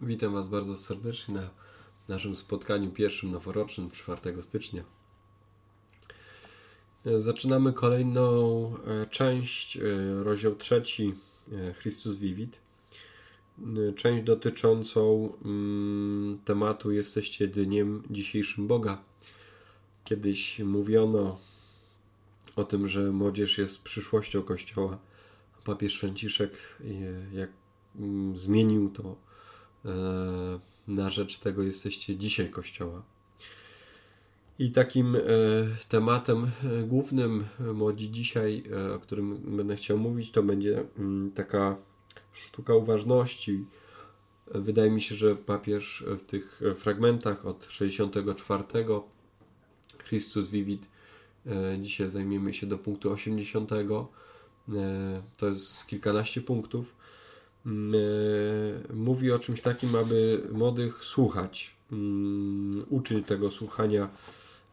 Witam Was bardzo serdecznie na naszym spotkaniu pierwszym noworocznym 4 stycznia. Zaczynamy kolejną e, część, e, rozdział trzeci e, Chrystus Vivit. Część dotyczącą mm, tematu Jesteście dniem dzisiejszym Boga. Kiedyś mówiono o tym, że młodzież jest przyszłością Kościoła. Papież Franciszek jak mm, zmienił to na rzecz tego jesteście dzisiaj Kościoła. I takim e, tematem e, głównym młodzi dzisiaj, o którym będę chciał mówić, to będzie mm, taka sztuka uważności. Wydaje mi się, że papież w tych fragmentach od 64 Chrystus Vivit dzisiaj zajmiemy się do punktu 80. To jest kilkanaście punktów e, mówi o czymś takim, aby młodych słuchać, mm, uczyć tego słuchania.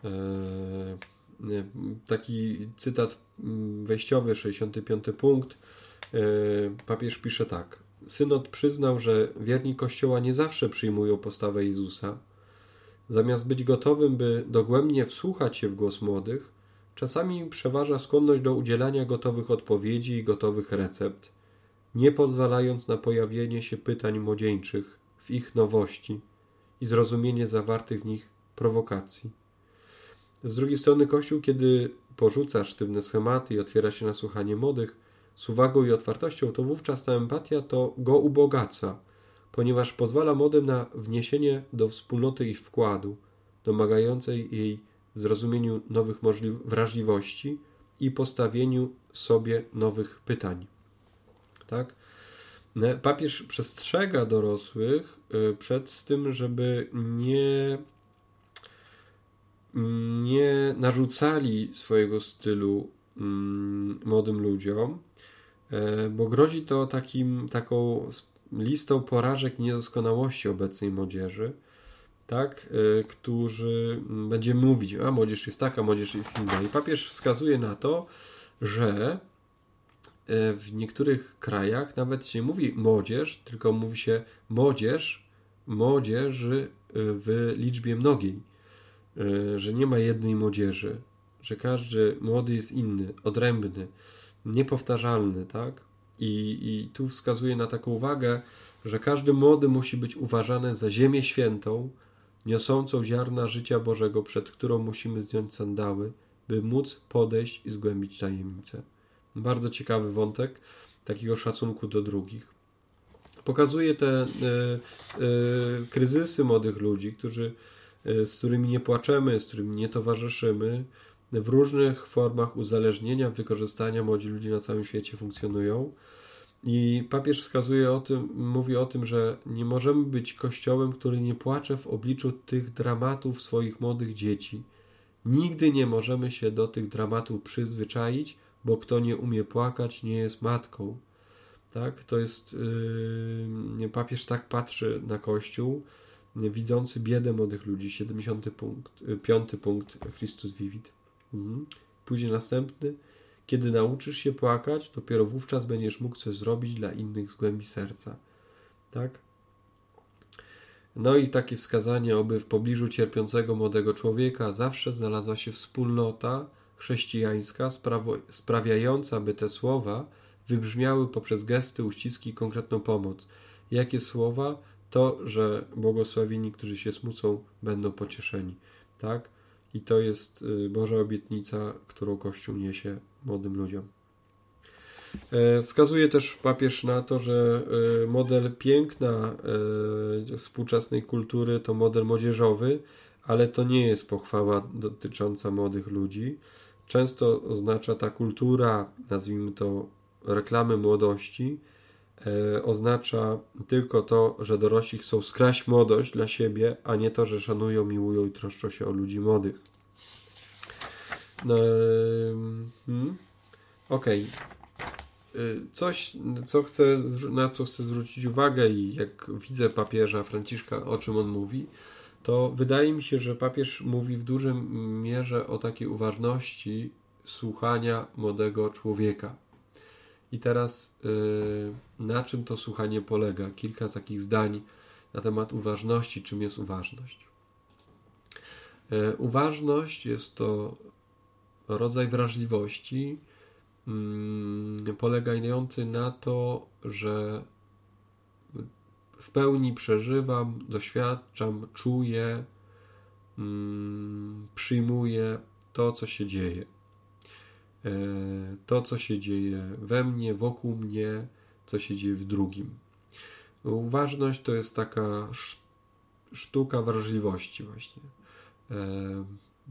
E, taki cytat mm, wejściowy, 65 punkt. Papież pisze tak. Synod przyznał, że wierni Kościoła nie zawsze przyjmują postawę Jezusa. Zamiast być gotowym, by dogłębnie wsłuchać się w głos młodych, czasami przeważa skłonność do udzielania gotowych odpowiedzi i gotowych recept nie pozwalając na pojawienie się pytań młodzieńczych w ich nowości i zrozumienie zawartych w nich prowokacji. Z drugiej strony Kościół, kiedy porzuca sztywne schematy i otwiera się na słuchanie młodych, z uwagą i otwartością, to wówczas ta empatia to go ubogaca, ponieważ pozwala młodym na wniesienie do wspólnoty ich wkładu, domagającej jej zrozumieniu nowych wrażliwości i postawieniu sobie nowych pytań. Tak? Papież przestrzega dorosłych y, przed tym, żeby nie, nie narzucali swojego stylu mm, młodym ludziom, e, bo grozi to takim, taką listą porażek niedoskonałości obecnej młodzieży, tak, e, którzy będzie mówić, a młodzież jest taka, młodzież jest inna. I papież wskazuje na to, że w niektórych krajach nawet się mówi młodzież, tylko mówi się młodzież, młodzieży e, w liczbie mnogiej, e, że nie ma jednej młodzieży, że każdy młody jest inny, odrębny, niepowtarzalny, tak? I, I tu wskazuje na taką uwagę, że każdy młody musi być uważany za ziemię świętą, niosącą ziarna życia Bożego, przed którą musimy zdjąć sandały, by móc podejść i zgłębić tajemnicę. Bardzo ciekawy wątek takiego szacunku do drugich. Pokazuje te y, y, kryzysy młodych ludzi, którzy, y, z którymi nie płaczemy, z którymi nie towarzyszymy. W różnych formach uzależnienia, wykorzystania młodzi ludzie na całym świecie funkcjonują. I papież wskazuje o tym, mówi o tym, że nie możemy być kościołem, który nie płacze w obliczu tych dramatów swoich młodych dzieci. Nigdy nie możemy się do tych dramatów przyzwyczaić, bo kto nie umie płakać, nie jest matką. Tak? To jest yy, papież tak patrzy na Kościół, widzący biedę młodych ludzi. 70 punkt, yy, punkt Chrystus Vivit. Mhm. Później następny. Kiedy nauczysz się płakać, dopiero wówczas będziesz mógł coś zrobić dla innych z głębi serca. Tak? No i takie wskazanie, aby w pobliżu cierpiącego młodego człowieka zawsze znalazła się wspólnota, chrześcijańska sprawiająca, by te słowa wybrzmiały poprzez gesty, uściski i konkretną pomoc. Jakie słowa? To, że błogosławieni, którzy się smucą, będą pocieszeni. Tak? I to jest y, Boża obietnica, którą Kościół niesie młodym ludziom. E, wskazuje też papież na to, że y, model piękna y, współczesnej kultury to model młodzieżowy, ale to nie jest pochwała dotycząca młodych ludzi. Często oznacza ta kultura, nazwijmy to reklamy młodości, e, oznacza tylko to, że dorośli chcą skraść młodość dla siebie, a nie to, że szanują, miłują i troszczą się o ludzi młodych. No, hmm? Okej. Okay. Coś, co chcę, na co chcę zwrócić uwagę i jak widzę papieża Franciszka, o czym on mówi, to wydaje mi się, że papież mówi w dużym mierze o takiej uważności słuchania młodego człowieka. I teraz yy, na czym to słuchanie polega? Kilka takich zdań na temat uważności, czym jest uważność. E, uważność jest to rodzaj wrażliwości mm, polegający na to, że w pełni przeżywam, doświadczam, czuję, mm, przyjmuję to, co się dzieje. E, to, co się dzieje we mnie, wokół mnie, co się dzieje w drugim. Uważność to jest taka sztuka wrażliwości, właśnie. E,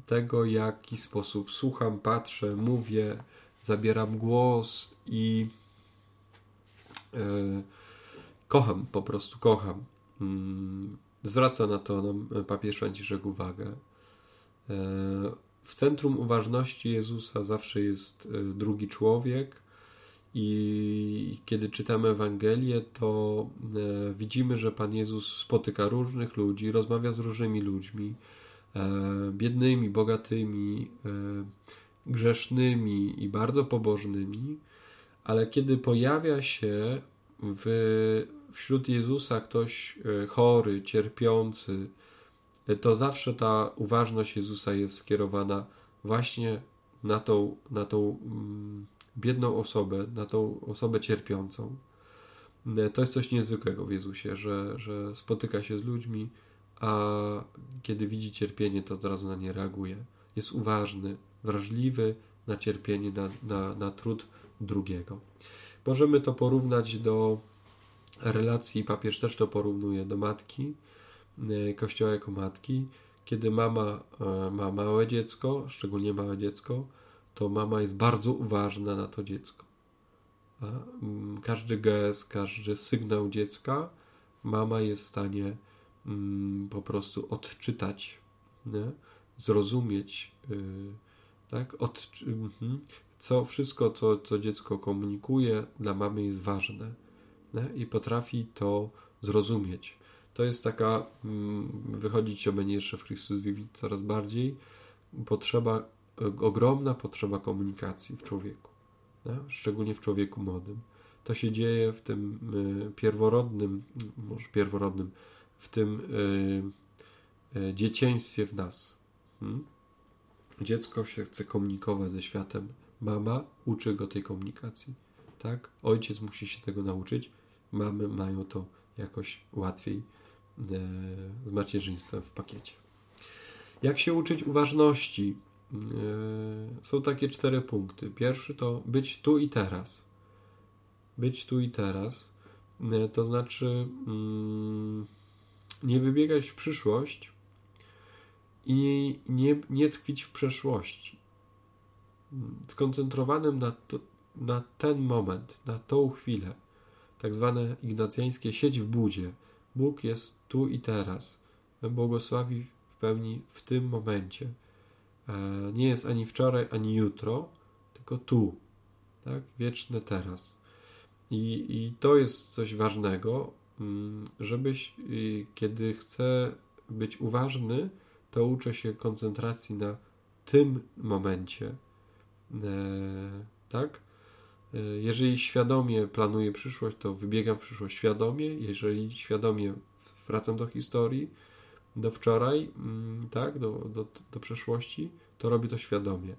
tego, jaki sposób słucham, patrzę, mówię, zabieram głos i e, kocham, po prostu kocham. Mm, zwraca na to nam papież Franciszek uwagę. E, w centrum uważności Jezusa zawsze jest drugi człowiek, i kiedy czytamy Ewangelię, to e, widzimy, że Pan Jezus spotyka różnych ludzi, rozmawia z różnymi ludźmi, e, biednymi, bogatymi, e, grzesznymi i bardzo pobożnymi, ale kiedy pojawia się w, wśród Jezusa ktoś chory, cierpiący, to zawsze ta uważność Jezusa jest skierowana właśnie na tą, na tą mm, biedną osobę, na tą osobę cierpiącą. E, to jest coś niezwykłego w Jezusie, że, że spotyka się z ludźmi, a kiedy widzi cierpienie, to od razu na nie reaguje. Jest uważny, wrażliwy na cierpienie, na, na, na trud drugiego. Możemy to porównać do relacji, papież też to porównuje do matki, e, kościoła jako matki. Kiedy mama e, ma małe dziecko, szczególnie małe dziecko, to mama jest bardzo uważna na to dziecko. Mm, każdy gest, każdy sygnał dziecka mama jest w stanie mm, po prostu odczytać, nie? zrozumieć, yy, tak? Od, yy, co wszystko, co, co dziecko komunikuje, dla mamy jest ważne? I potrafi to zrozumieć. To jest taka, mm, wychodzić się będzie jeszcze w Chrystus Vivit coraz bardziej, potrzeba ogromna potrzeba komunikacji w człowieku, szczególnie w człowieku młodym. To się dzieje w tym y, pierworodnym, może pierworodnym, w tym y, dzieciństwie w nas. Hmm? Dziecko się chce komunikować ze światem. Mama uczy go tej komunikacji. Tak? Ojciec musi się tego nauczyć. Mamy mają to jakoś łatwiej z macierzyństwem w pakiecie. Jak się uczyć uważności? E, są takie cztery punkty. Pierwszy to być tu i teraz. Być tu i teraz. E, to znaczy mm, nie wybiegać w przyszłość i nie, nie, nie tkwić w przeszłości. Skoncentrowanym na, to, na ten moment, na tą chwilę, tak zwane ignacjańskie sieć w budzie. Bóg jest tu i teraz. Błogosławi w pełni w tym momencie. E, nie jest ani wczoraj, ani jutro, tylko tu, tak? wieczne teraz. I, I to jest coś ważnego, mm, żebyś, kiedy chcę być uważny, to uczę się koncentracji na tym momencie. E, tak? Jeżeli świadomie planuję przyszłość, to wybiegam w przyszłość świadomie. Jeżeli świadomie wracam do historii, do wczoraj, mm, tak, do, do, do przeszłości, to robię to świadomie.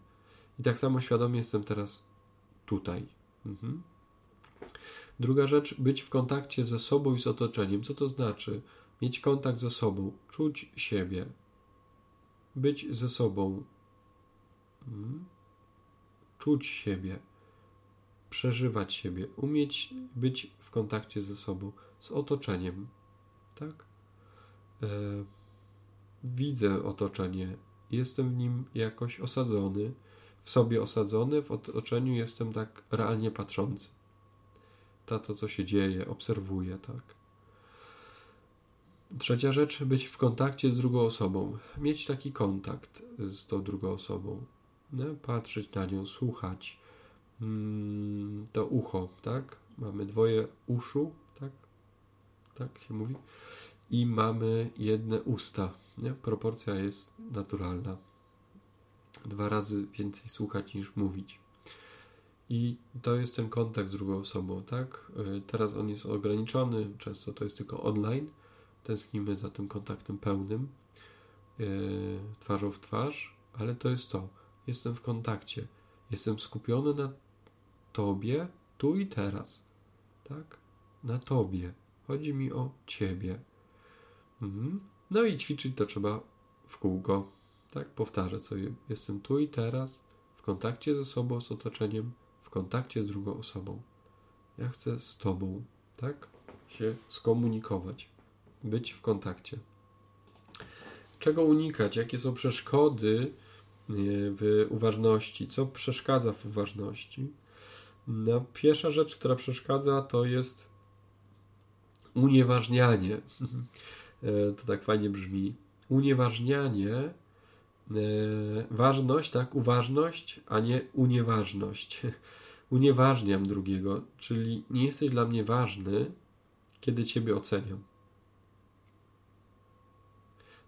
I tak samo świadomie jestem teraz tutaj. Mhm. Druga rzecz, być w kontakcie ze sobą i z otoczeniem. Co to znaczy? Mieć kontakt ze sobą, czuć siebie, być ze sobą, mhm. czuć siebie, przeżywać siebie, umieć być w kontakcie ze sobą, z otoczeniem. Tak? E, widzę otoczenie, jestem w nim jakoś osadzony, w sobie osadzony, w otoczeniu jestem tak realnie patrzący. Ta to, co się dzieje, obserwuję, tak. Trzecia rzecz, być w kontakcie z drugą osobą. Mieć taki kontakt z tą drugą osobą. No, patrzeć na nią, słuchać. Mm, to ucho, tak? Mamy dwoje uszu, tak? Tak się mówi i mamy jedne usta. Nie? Proporcja jest naturalna. Dwa razy więcej słuchać niż mówić. I to jest ten kontakt z drugą osobą, tak? E, teraz on jest ograniczony, często to jest tylko online, tęsknimy za tym kontaktem pełnym, yy, twarzą w twarz, ale to jest to. Jestem w kontakcie. Jestem skupiony na Tobie tu i teraz. Tak? Na Tobie. Chodzi mi o Ciebie. Mhm. No i ćwiczyć to trzeba w kółko. Tak? Powtarzać sobie. Jestem tu i teraz, w kontakcie ze sobą, z otoczeniem, w kontakcie z drugą osobą. Ja chcę z Tobą, tak? Się skomunikować, być w kontakcie. Czego unikać? Jakie są przeszkody w uważności? Co przeszkadza w uważności? No, pierwsza rzecz, która przeszkadza, to jest unieważnianie. E, to tak fajnie brzmi. Unieważnianie, e, ważność, tak, uważność, a nie unieważność. Unieważniam drugiego, czyli nie jesteś dla mnie ważny, kiedy Ciebie oceniam.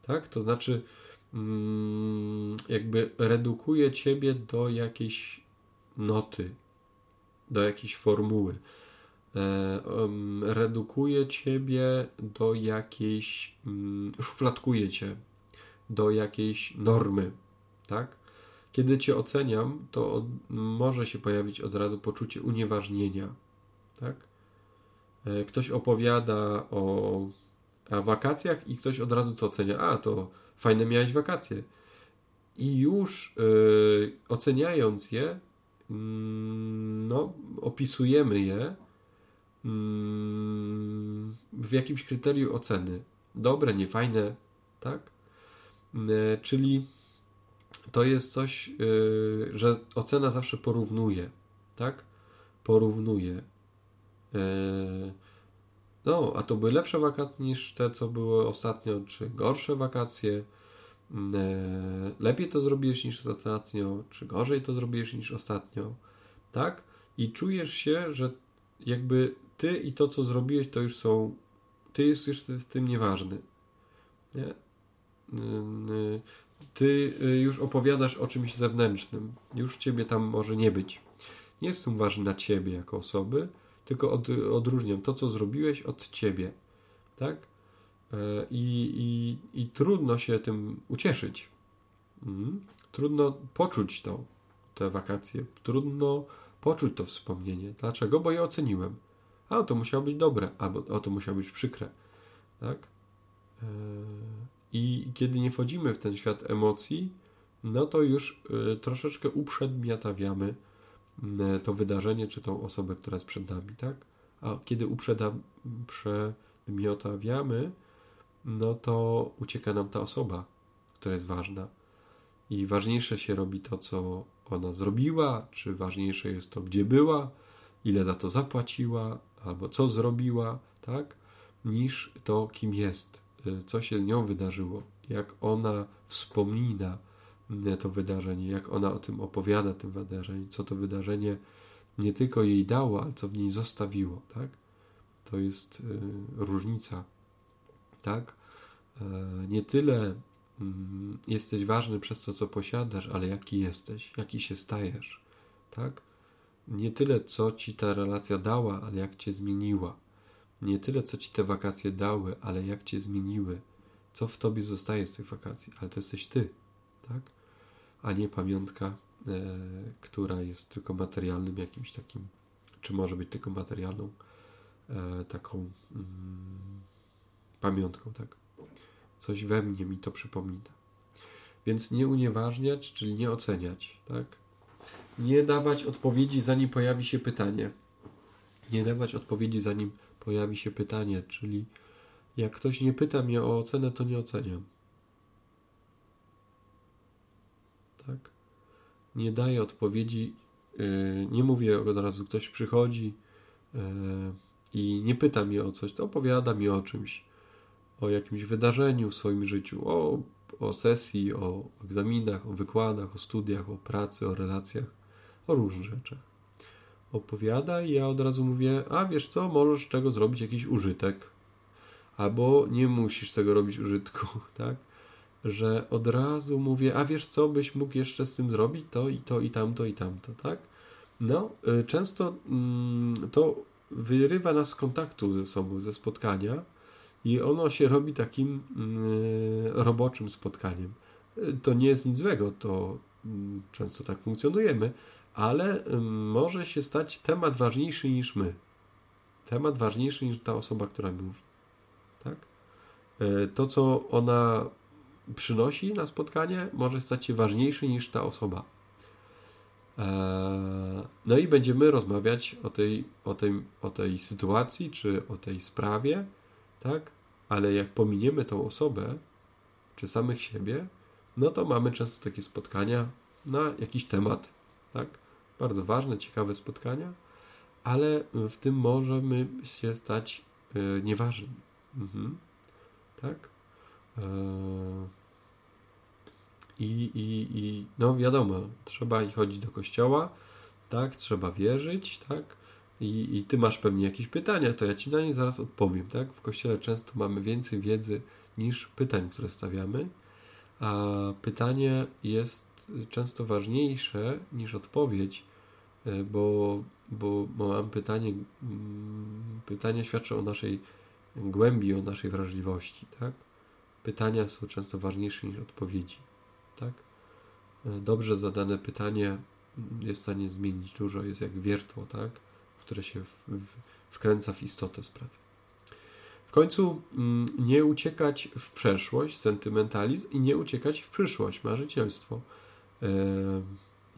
Tak? To znaczy, mm, jakby redukuję Ciebie do jakiejś noty, do jakiejś formuły. E, redukuje ciebie do jakiejś, mm, szufladkuje cię do jakiejś normy, tak? Kiedy cię oceniam, to może się pojawić od razu poczucie unieważnienia, tak? E, ktoś opowiada o, o wakacjach i ktoś od razu to ocenia. A, to fajne miałeś wakacje. I już yy, oceniając je, no, opisujemy je mm, w jakimś kryterium oceny. Dobre, niefajne, tak? Mm, e, czyli to jest coś, y, że ocena zawsze porównuje, tak? Porównuje. E, no, a to były lepsze wakacje niż te, co były ostatnio, czy gorsze wakacje E, lepiej to zrobisz niż ostatnio, czy gorzej to zrobisz niż ostatnio, tak? I czujesz się, że jakby ty i to, co zrobiłeś, to już są, ty jesteś już w tym nieważny. Nie? Ty y, już opowiadasz o czymś zewnętrznym, już ciebie tam może nie być. Nie jestem ważny na ciebie jako osoby, tylko od, odróżniam to, co zrobiłeś od ciebie, tak? E, I, i, i trudno się tym ucieszyć. Mhm. Trudno poczuć to, te wakacje. Trudno poczuć to wspomnienie. Dlaczego? Bo je oceniłem. A to musiało być dobre, albo o to musiało być przykre. Tak? E, I kiedy nie wchodzimy w ten świat emocji, no to już e, troszeczkę uprzedmiotawiamy to wydarzenie, czy tą osobę, która jest przed nami, tak? A kiedy uprzedmiotawiamy, no to ucieka nam ta osoba, która jest ważna. I ważniejsze się robi to, co ona zrobiła, czy ważniejsze jest to, gdzie była, ile za to zapłaciła, albo co zrobiła, tak, niż to, kim jest, y, co się z nią wydarzyło, jak ona wspomina y, to wydarzenie, jak ona o tym opowiada, tym wydarzeniu, co to wydarzenie nie tylko jej dało, ale co w niej zostawiło, tak? To jest y, różnica tak? E, nie tyle mm, jesteś ważny przez to, co posiadasz, ale jaki jesteś, jaki się stajesz, tak? Nie tyle, co ci ta relacja dała, ale jak cię zmieniła. Nie tyle, co ci te wakacje dały, ale jak cię zmieniły. Co w tobie zostaje z tych wakacji, ale to jesteś ty, tak? A nie pamiątka, e, która jest tylko materialnym jakimś takim, czy może być tylko materialną, e, taką. Mm, pamiątką, tak? Coś we mnie mi to przypomina. Więc nie unieważniać, czyli nie oceniać, tak? Nie dawać odpowiedzi, zanim pojawi się pytanie. Nie dawać odpowiedzi, zanim pojawi się pytanie, czyli jak ktoś nie pyta mnie o ocenę, to nie oceniam. Tak? Nie daję odpowiedzi, yy, nie mówię od razu, ktoś przychodzi yy, i nie pyta mnie o coś, to opowiada mi o czymś o jakimś wydarzeniu w swoim życiu, o, o sesji, o egzaminach, o wykładach, o studiach, o pracy, o relacjach, o różnych rzeczach. Opowiada i ja od razu mówię, a wiesz co, możesz z tego zrobić jakiś użytek. Albo nie musisz tego robić użytku, tak? Że od razu mówię, a wiesz co, byś mógł jeszcze z tym zrobić to i to i tamto i tamto, tak? No, y, często mm, to wyrywa nas z kontaktu ze sobą, ze spotkania, i ono się robi takim roboczym spotkaniem. To nie jest nic złego, to często tak funkcjonujemy, ale może się stać temat ważniejszy niż my. Temat ważniejszy niż ta osoba, która mówi. Tak? E, to, co ona przynosi na spotkanie, może stać się ważniejszy niż ta osoba. E, no i będziemy rozmawiać o tej, o tej, o tej sytuacji, czy o tej sprawie, tak? Ale jak pominiemy tą osobę, czy samych siebie, no to mamy często takie spotkania na jakiś temat, tak? Bardzo ważne, ciekawe spotkania, ale w tym możemy się stać e, nieważni. Mhm. Tak? E, I, i, I no wiadomo, trzeba i chodzić do kościoła, tak? Trzeba wierzyć, tak? I, I ty masz pewnie jakieś pytania, to ja ci na nie zaraz odpowiem, tak? W kościele często mamy więcej wiedzy niż pytań, które stawiamy, a pytanie jest często ważniejsze niż odpowiedź, e, bo, bo, mam pytanie, mm, pytanie świadczy o naszej głębi, o naszej wrażliwości, tak? Pytania są często ważniejsze niż odpowiedzi, tak? E, dobrze zadane pytanie jest w stanie zmienić dużo, jest jak wiertło, tak? Które się w, w, wkręca w istotę sprawy. W końcu mm, nie uciekać w przeszłość, sentymentalizm i nie uciekać w przyszłość, marzycielstwo. E,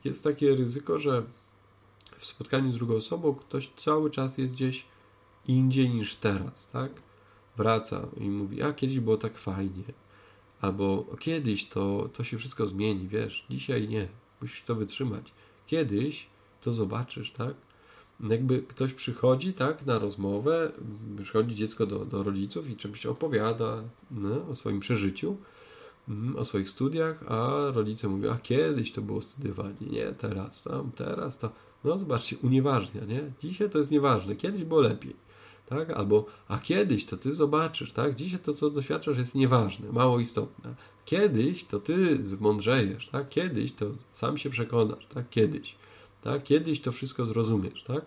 jest takie ryzyko, że w spotkaniu z drugą osobą ktoś cały czas jest gdzieś indziej niż teraz, tak? Wraca i mówi, a kiedyś było tak fajnie. Albo kiedyś to, to się wszystko zmieni, wiesz, dzisiaj nie, musisz to wytrzymać. Kiedyś to zobaczysz, tak? Jakby ktoś przychodzi tak na rozmowę, przychodzi dziecko do, do rodziców i czymś opowiada no, o swoim przeżyciu, mm, o swoich studiach, a rodzice mówią, a kiedyś to było studiowanie, nie teraz, tam, teraz to, no zobaczcie, unieważnia, nie? Dzisiaj to jest nieważne, kiedyś było lepiej, tak? Albo, a kiedyś to ty zobaczysz, tak? Dzisiaj to, co doświadczasz jest nieważne, mało istotne. Kiedyś to ty zmądrzejesz, tak? Kiedyś to sam się przekonasz, tak? Kiedyś. Tak? Kiedyś to wszystko zrozumiesz, tak?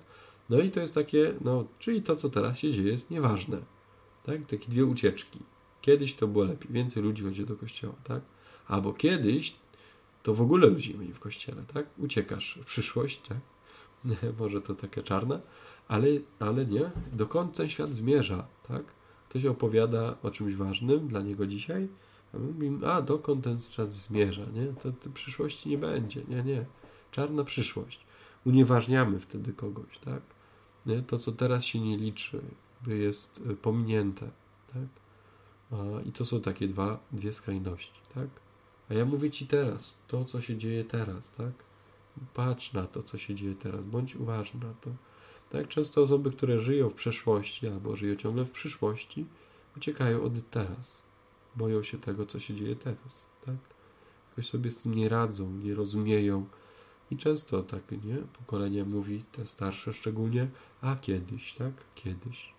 No i to jest takie, no, czyli to, co teraz się dzieje, jest nieważne. Tak? Takie dwie ucieczki. Kiedyś to było lepiej, więcej ludzi chodzi do kościoła, tak? Albo kiedyś to w ogóle ludzi mniej w kościele, tak? Uciekasz w przyszłość, tak? Może to takie czarne, ale, ale nie. Dokąd ten świat zmierza, tak? Ktoś opowiada o czymś ważnym dla niego dzisiaj, a my mówimy, a dokąd ten świat zmierza, nie? To, to przyszłości nie będzie, nie, nie czarna przyszłość. Unieważniamy wtedy kogoś, tak? Nie? To, co teraz się nie liczy, jest e, pominięte, tak? I to są takie dwa, dwie skrajności, tak? A ja mówię Ci teraz, to, co się dzieje teraz, tak? Patrz na to, co się dzieje teraz, bądź uważny na to. Tak, często osoby, które żyją w przeszłości albo żyją ciągle w przyszłości, uciekają od teraz. Boją się tego, co się dzieje teraz, tak? Jakoś sobie z tym nie radzą, nie rozumieją, i często tak, nie? Pokolenie mówi, te starsze szczególnie, a kiedyś, tak? Kiedyś,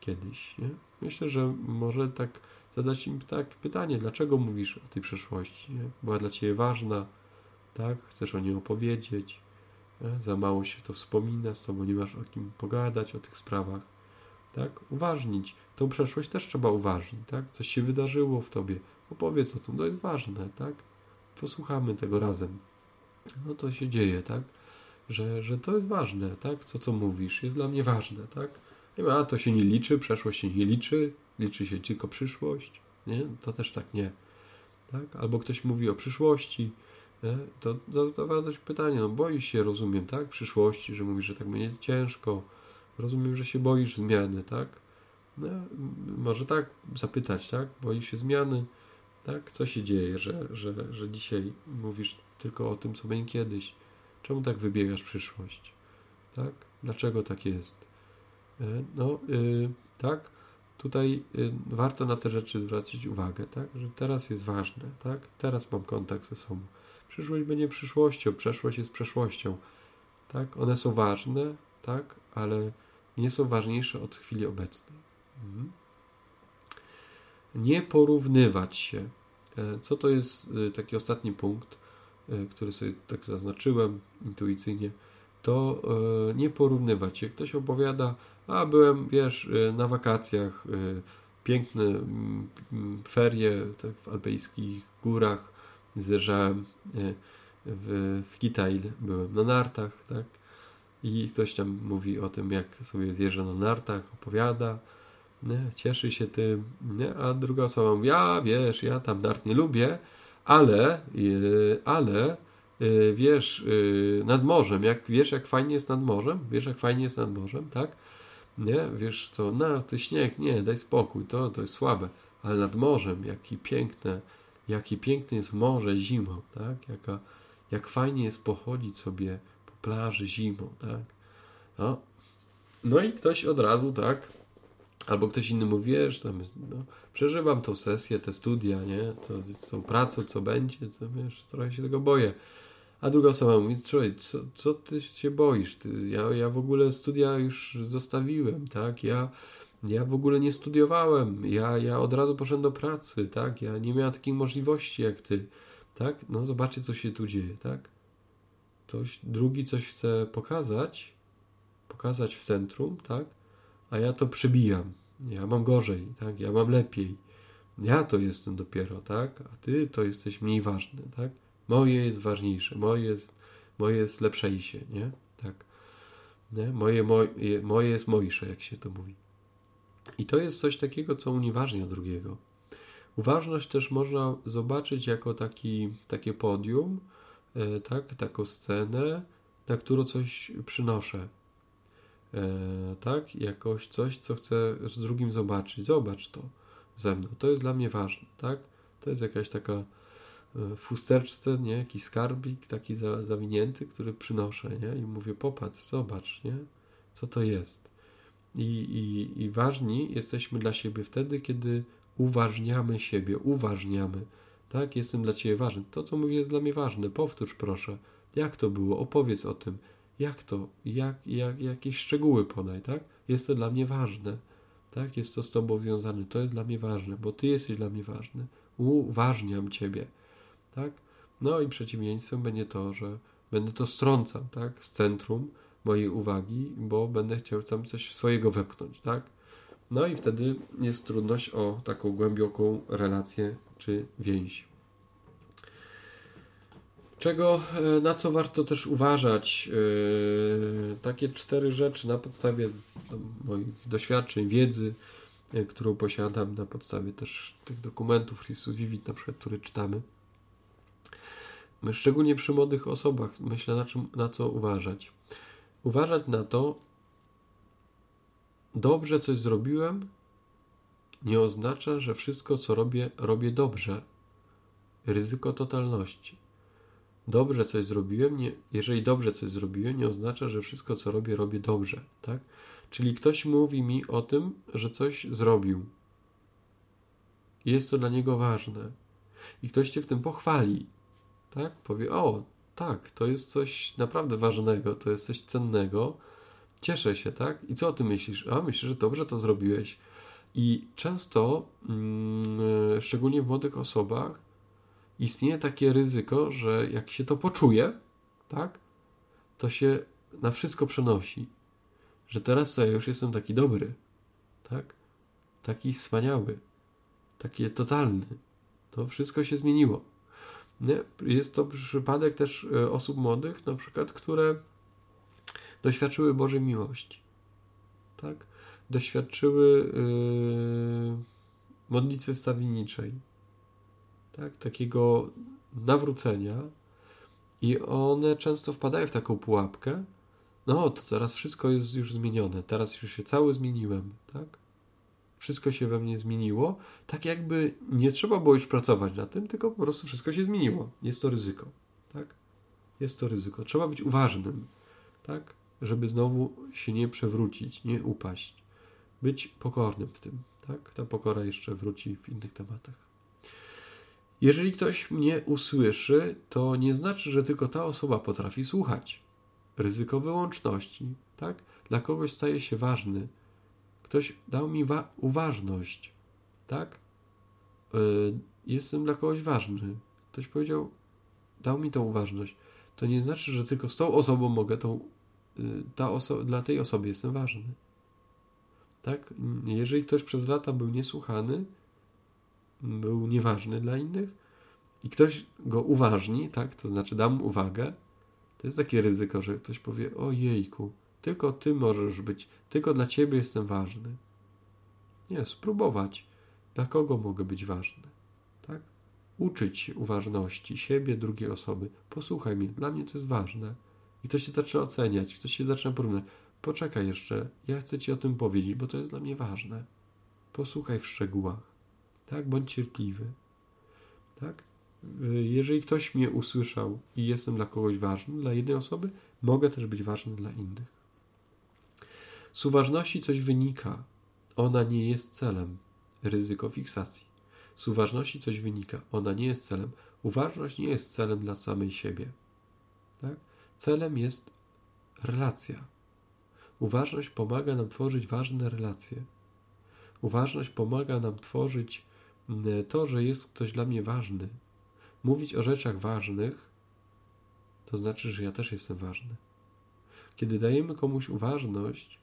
kiedyś, nie? Myślę, że może tak zadać im tak pytanie, dlaczego mówisz o tej przeszłości, nie? Była dla Ciebie ważna, tak? Chcesz o niej opowiedzieć, nie? za mało się to wspomina z Tobą, nie masz o kim pogadać o tych sprawach, tak? Uważnić. Tą przeszłość też trzeba uważnić, tak? Coś się wydarzyło w Tobie, opowiedz o tym, to jest ważne, tak? Posłuchamy tego razem no to się dzieje, tak? Że, że to jest ważne, tak? Co, co mówisz, jest dla mnie ważne, tak? Nie ma, a to się nie liczy, przeszłość się nie liczy, liczy się tylko przyszłość, nie? To też tak nie, tak? Albo ktoś mówi o przyszłości, nie? to, to, to pytanie, no boisz się, rozumiem, tak? Przyszłości, że mówisz, że tak będzie ciężko, rozumiem, że się boisz zmiany, tak? No, może tak zapytać, tak? Boisz się zmiany, tak? Co się dzieje, że, że, że dzisiaj mówisz tylko o tym, co będzie kiedyś. Czemu tak wybiegasz przyszłość? Tak? Dlaczego tak jest? E, no, yy, tak, tutaj yy, warto na te rzeczy zwrócić uwagę, tak? Że teraz jest ważne, tak? Teraz mam kontakt ze sobą. Przyszłość będzie przyszłością, przeszłość jest przeszłością, tak? One są ważne, tak? Ale nie są ważniejsze od chwili obecnej. Mhm. Nie porównywać się. E, co to jest taki ostatni punkt? E, który sobie tak zaznaczyłem intuicyjnie, to e, nie porównywać. Jak ktoś opowiada, a byłem, wiesz, e, na wakacjach piękne ferie tak, w alpejskich górach. Zjeżdżałem w, w Kitail, byłem na nartach, tak? I ktoś tam mówi o tym, jak sobie zjeżdża na nartach, opowiada, nie? cieszy się tym, nie? a druga osoba mówi, ja wiesz, ja tam nart nie lubię, ale, yy, ale yy, wiesz, yy, nad morzem, jak wiesz, jak fajnie jest nad morzem, wiesz, jak fajnie jest nad morzem, tak? Nie, wiesz co, na to śnieg, nie, daj spokój, to, to jest słabe, ale nad morzem, jaki piękne, jaki piękne jest morze zimą, tak? Jaka, jak fajnie jest pochodzić sobie po plaży zimą, tak? No, no i ktoś od razu, tak? Albo ktoś inny mówi, wiesz, tam jest, no, przeżywam tą sesję, te studia, nie? To z tą pracą, co będzie, co wiesz, trochę się tego boję. A druga osoba mówi, człowiek, co, co ty się boisz? Ty, ja, ja w ogóle studia już zostawiłem, tak? Ja, ja w ogóle nie studiowałem, ja, ja od razu poszedłem do pracy, tak? Ja nie miałem takiej możliwości jak ty, tak? No zobaczcie, co się tu dzieje, tak? Ktoś, drugi coś chce pokazać, pokazać w centrum, tak? A ja to przebijam. Ja mam gorzej, tak? Ja mam lepiej. Ja to jestem dopiero, tak? A ty to jesteś mniej ważny, tak? Moje jest ważniejsze, moje jest, moje jest lepszejsze, nie? Tak. Nie? Moje, moje, moje jest mojsze, jak się to mówi. I to jest coś takiego, co unieważnia drugiego. Uważność też można zobaczyć jako taki, takie podium, e, tak, taką scenę, na którą coś przynoszę. E, tak, jakoś coś, co chcę z drugim zobaczyć. Zobacz to ze mną. To jest dla mnie ważne, tak? To jest jakaś taka fusterczce, nie, jakiś skarbik taki za, zawinięty, który przynoszę, nie, i mówię, popatrz, zobacz, nie, co to jest. I, i, I ważni jesteśmy dla siebie wtedy, kiedy uważniamy siebie, uważniamy, tak, jestem dla Ciebie ważny. To, co mówię, jest dla mnie ważne. Powtórz proszę, jak to było, opowiedz o tym, jak to, jak, jak, jakieś szczegóły podaj, tak, jest to dla mnie ważne, tak, jest to z Tobą związane, to jest dla mnie ważne, bo Ty jesteś dla mnie ważny, uważniam Ciebie, tak? No i przeciwieństwem będzie to, że będę to strącał, tak? Z centrum mojej uwagi, bo będę chciał tam coś swojego wepchnąć, tak? No i wtedy jest trudność o taką głęboką relację czy więź. Czego, e, na co warto też uważać? Yy, takie cztery rzeczy na podstawie no, moich doświadczeń, wiedzy, yy, którą posiadam, na podstawie też tych dokumentów Christus Vivit, na przykład, które czytamy. Szczególnie przy młodych osobach myślę na, czym, na co uważać. Uważać na to, dobrze coś zrobiłem, nie oznacza, że wszystko, co robię, robię dobrze. Ryzyko totalności. Dobrze coś zrobiłem, nie, jeżeli dobrze coś zrobiłem, nie oznacza, że wszystko, co robię, robię dobrze. Tak? Czyli ktoś mówi mi o tym, że coś zrobił. Jest to dla niego ważne. I ktoś cię w tym pochwali tak? Powie, o, tak, to jest coś naprawdę ważnego, to jest coś cennego, cieszę się, tak? I co o tym myślisz? A, myślę, że dobrze to zrobiłeś. I często, mm, szczególnie w młodych osobach, istnieje takie ryzyko, że jak się to poczuje, tak, to się na wszystko przenosi. Że teraz to ja już jestem taki dobry, tak? Taki wspaniały, taki totalny. To wszystko się zmieniło. Nie? Jest to przypadek też e, osób młodych, na przykład, które doświadczyły Bożej miłości. Tak? Doświadczyły yy, modlitwy wstawienniczej. Tak? Takiego nawrócenia. I one często wpadają w taką pułapkę. No, to teraz wszystko jest już zmienione. Teraz już się cały zmieniłem. Tak? wszystko się we mnie zmieniło, tak jakby nie trzeba było już pracować na tym, tylko po prostu wszystko się zmieniło. Jest to ryzyko, tak? Jest to ryzyko. Trzeba być uważnym, tak? Żeby znowu się nie przewrócić, nie upaść. Być pokornym w tym, tak? Ta pokora jeszcze wróci w innych tematach. Jeżeli ktoś mnie usłyszy, to nie znaczy, że tylko ta osoba potrafi słuchać. Ryzyko wyłączności, tak? Dla kogoś staje się ważny, Ktoś dał mi uważność, tak? Yy, jestem dla kogoś ważny. Ktoś powiedział, dał mi tą uważność. To nie znaczy, że tylko z tą osobą mogę tą, yy, ta oso dla tej osoby jestem ważny. Tak? Jeżeli ktoś przez lata był niesłuchany, był nieważny dla innych i ktoś go uważni, tak? To znaczy dam uwagę, to jest takie ryzyko, że ktoś powie: O jejku, tylko ty możesz być, tylko dla ciebie jestem ważny. Nie, spróbować. Dla kogo mogę być ważny? Tak? Uczyć uważności siebie, drugiej osoby. Posłuchaj mnie, dla mnie to jest ważne. I ktoś się zaczyna oceniać, ktoś się zaczyna porównać. Poczekaj jeszcze, ja chcę ci o tym powiedzieć, bo to jest dla mnie ważne. Posłuchaj w szczegółach. Tak? Bądź cierpliwy. Tak? Jeżeli ktoś mnie usłyszał i jestem dla kogoś ważny, dla jednej osoby, mogę też być ważny dla innych. Z uważności coś wynika. Ona nie jest celem. Ryzyko fiksacji. Z uważności coś wynika. Ona nie jest celem. Uważność nie jest celem dla samej siebie. Tak? Celem jest relacja. Uważność pomaga nam tworzyć ważne relacje. Uważność pomaga nam tworzyć to, że jest ktoś dla mnie ważny. Mówić o rzeczach ważnych, to znaczy, że ja też jestem ważny. Kiedy dajemy komuś uważność,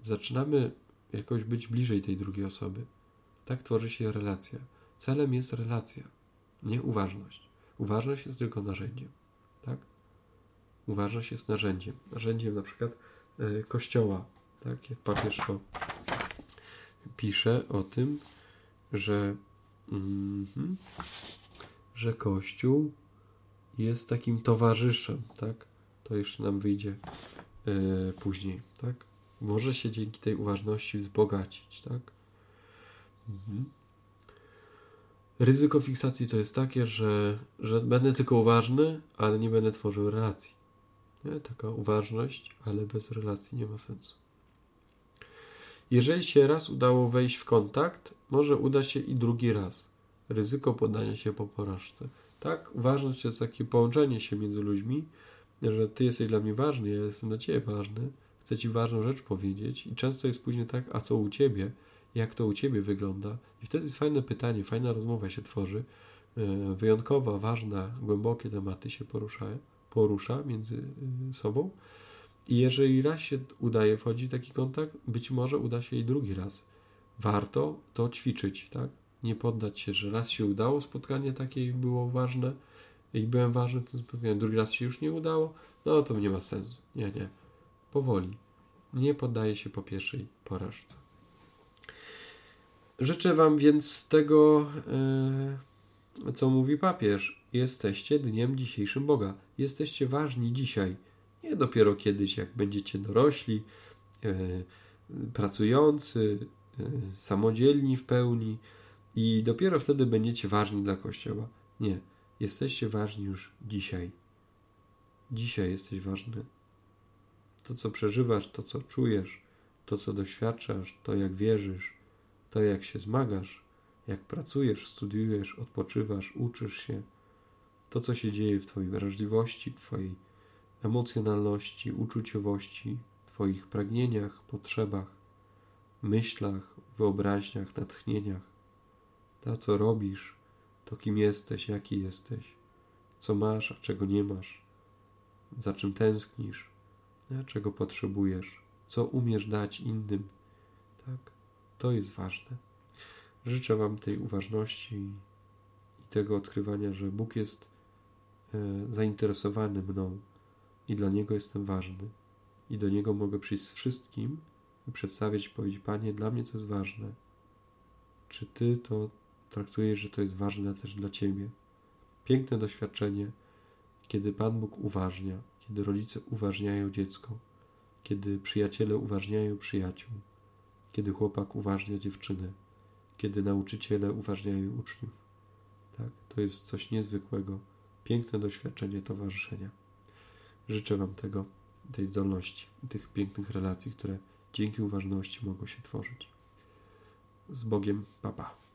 zaczynamy jakoś być bliżej tej drugiej osoby. Tak tworzy się relacja. Celem jest relacja, nie uważność. Uważność jest tylko narzędziem. Tak? Uważność jest narzędziem. Narzędziem na przykład y, kościoła. Tak? Jak papież to pisze o tym, że, mm, że Kościół jest takim towarzyszem. Tak? To jeszcze nam wyjdzie y, później. Tak? może się dzięki tej uważności wzbogacić, tak? Mhm. Ryzyko fiksacji to jest takie, że, że będę tylko uważny, ale nie będę tworzył relacji. Nie? Taka uważność, ale bez relacji nie ma sensu. Jeżeli się raz udało wejść w kontakt, może uda się i drugi raz. Ryzyko podania się po porażce. Tak, uważność to jest takie połączenie się między ludźmi, że ty jesteś dla mnie ważny, ja jestem dla ciebie ważny chcę Ci ważną rzecz powiedzieć i często jest później tak, a co u Ciebie? Jak to u Ciebie wygląda? I wtedy jest fajne pytanie, fajna rozmowa się tworzy, e, wyjątkowa, ważna, głębokie tematy się porusza, porusza między e, sobą. I jeżeli raz się udaje wchodzić w taki kontakt, być może uda się i drugi raz. Warto to ćwiczyć, tak? Nie poddać się, że raz się udało spotkanie takie było ważne i byłem ważny w tym spotkaniu, drugi raz się już nie udało, no to nie ma sensu. Nie, nie powoli. Nie poddaje się po pierwszej porażce. Życzę Wam więc tego, e, co mówi papież. Jesteście dniem dzisiejszym Boga. Jesteście ważni dzisiaj. Nie dopiero kiedyś, jak będziecie dorośli, e, pracujący, e, samodzielni w pełni i dopiero wtedy będziecie ważni dla Kościoła. Nie. Jesteście ważni już dzisiaj. Dzisiaj jesteś ważny to, co przeżywasz, to, co czujesz, to, co doświadczasz, to, jak wierzysz, to, jak się zmagasz, jak pracujesz, studiujesz, odpoczywasz, uczysz się, to, co się dzieje w Twojej wrażliwości, w Twojej emocjonalności, uczuciowości, Twoich pragnieniach, potrzebach, myślach, wyobraźniach, natchnieniach, to, co robisz, to kim jesteś, jaki jesteś, co masz, a czego nie masz, za czym tęsknisz, nie? czego potrzebujesz, co umiesz dać innym. Tak? To jest ważne. Życzę Wam tej uważności i tego odkrywania, że Bóg jest e, zainteresowany mną i dla Niego jestem ważny. I do Niego mogę przyjść z wszystkim i przedstawić i powiedzieć: Panie, dla mnie to jest ważne. Czy Ty to traktujesz, że to jest ważne też dla Ciebie? Piękne doświadczenie, kiedy Pan Bóg uważnia kiedy rodzice uważniają dziecko, kiedy przyjaciele uważniają przyjaciół, kiedy chłopak uważnia dziewczynę, kiedy nauczyciele uważniają uczniów. Tak, to jest coś niezwykłego, piękne doświadczenie towarzyszenia. Życzę Wam tego, tej zdolności, tych pięknych relacji, które dzięki uważności mogą się tworzyć. Z Bogiem, papa.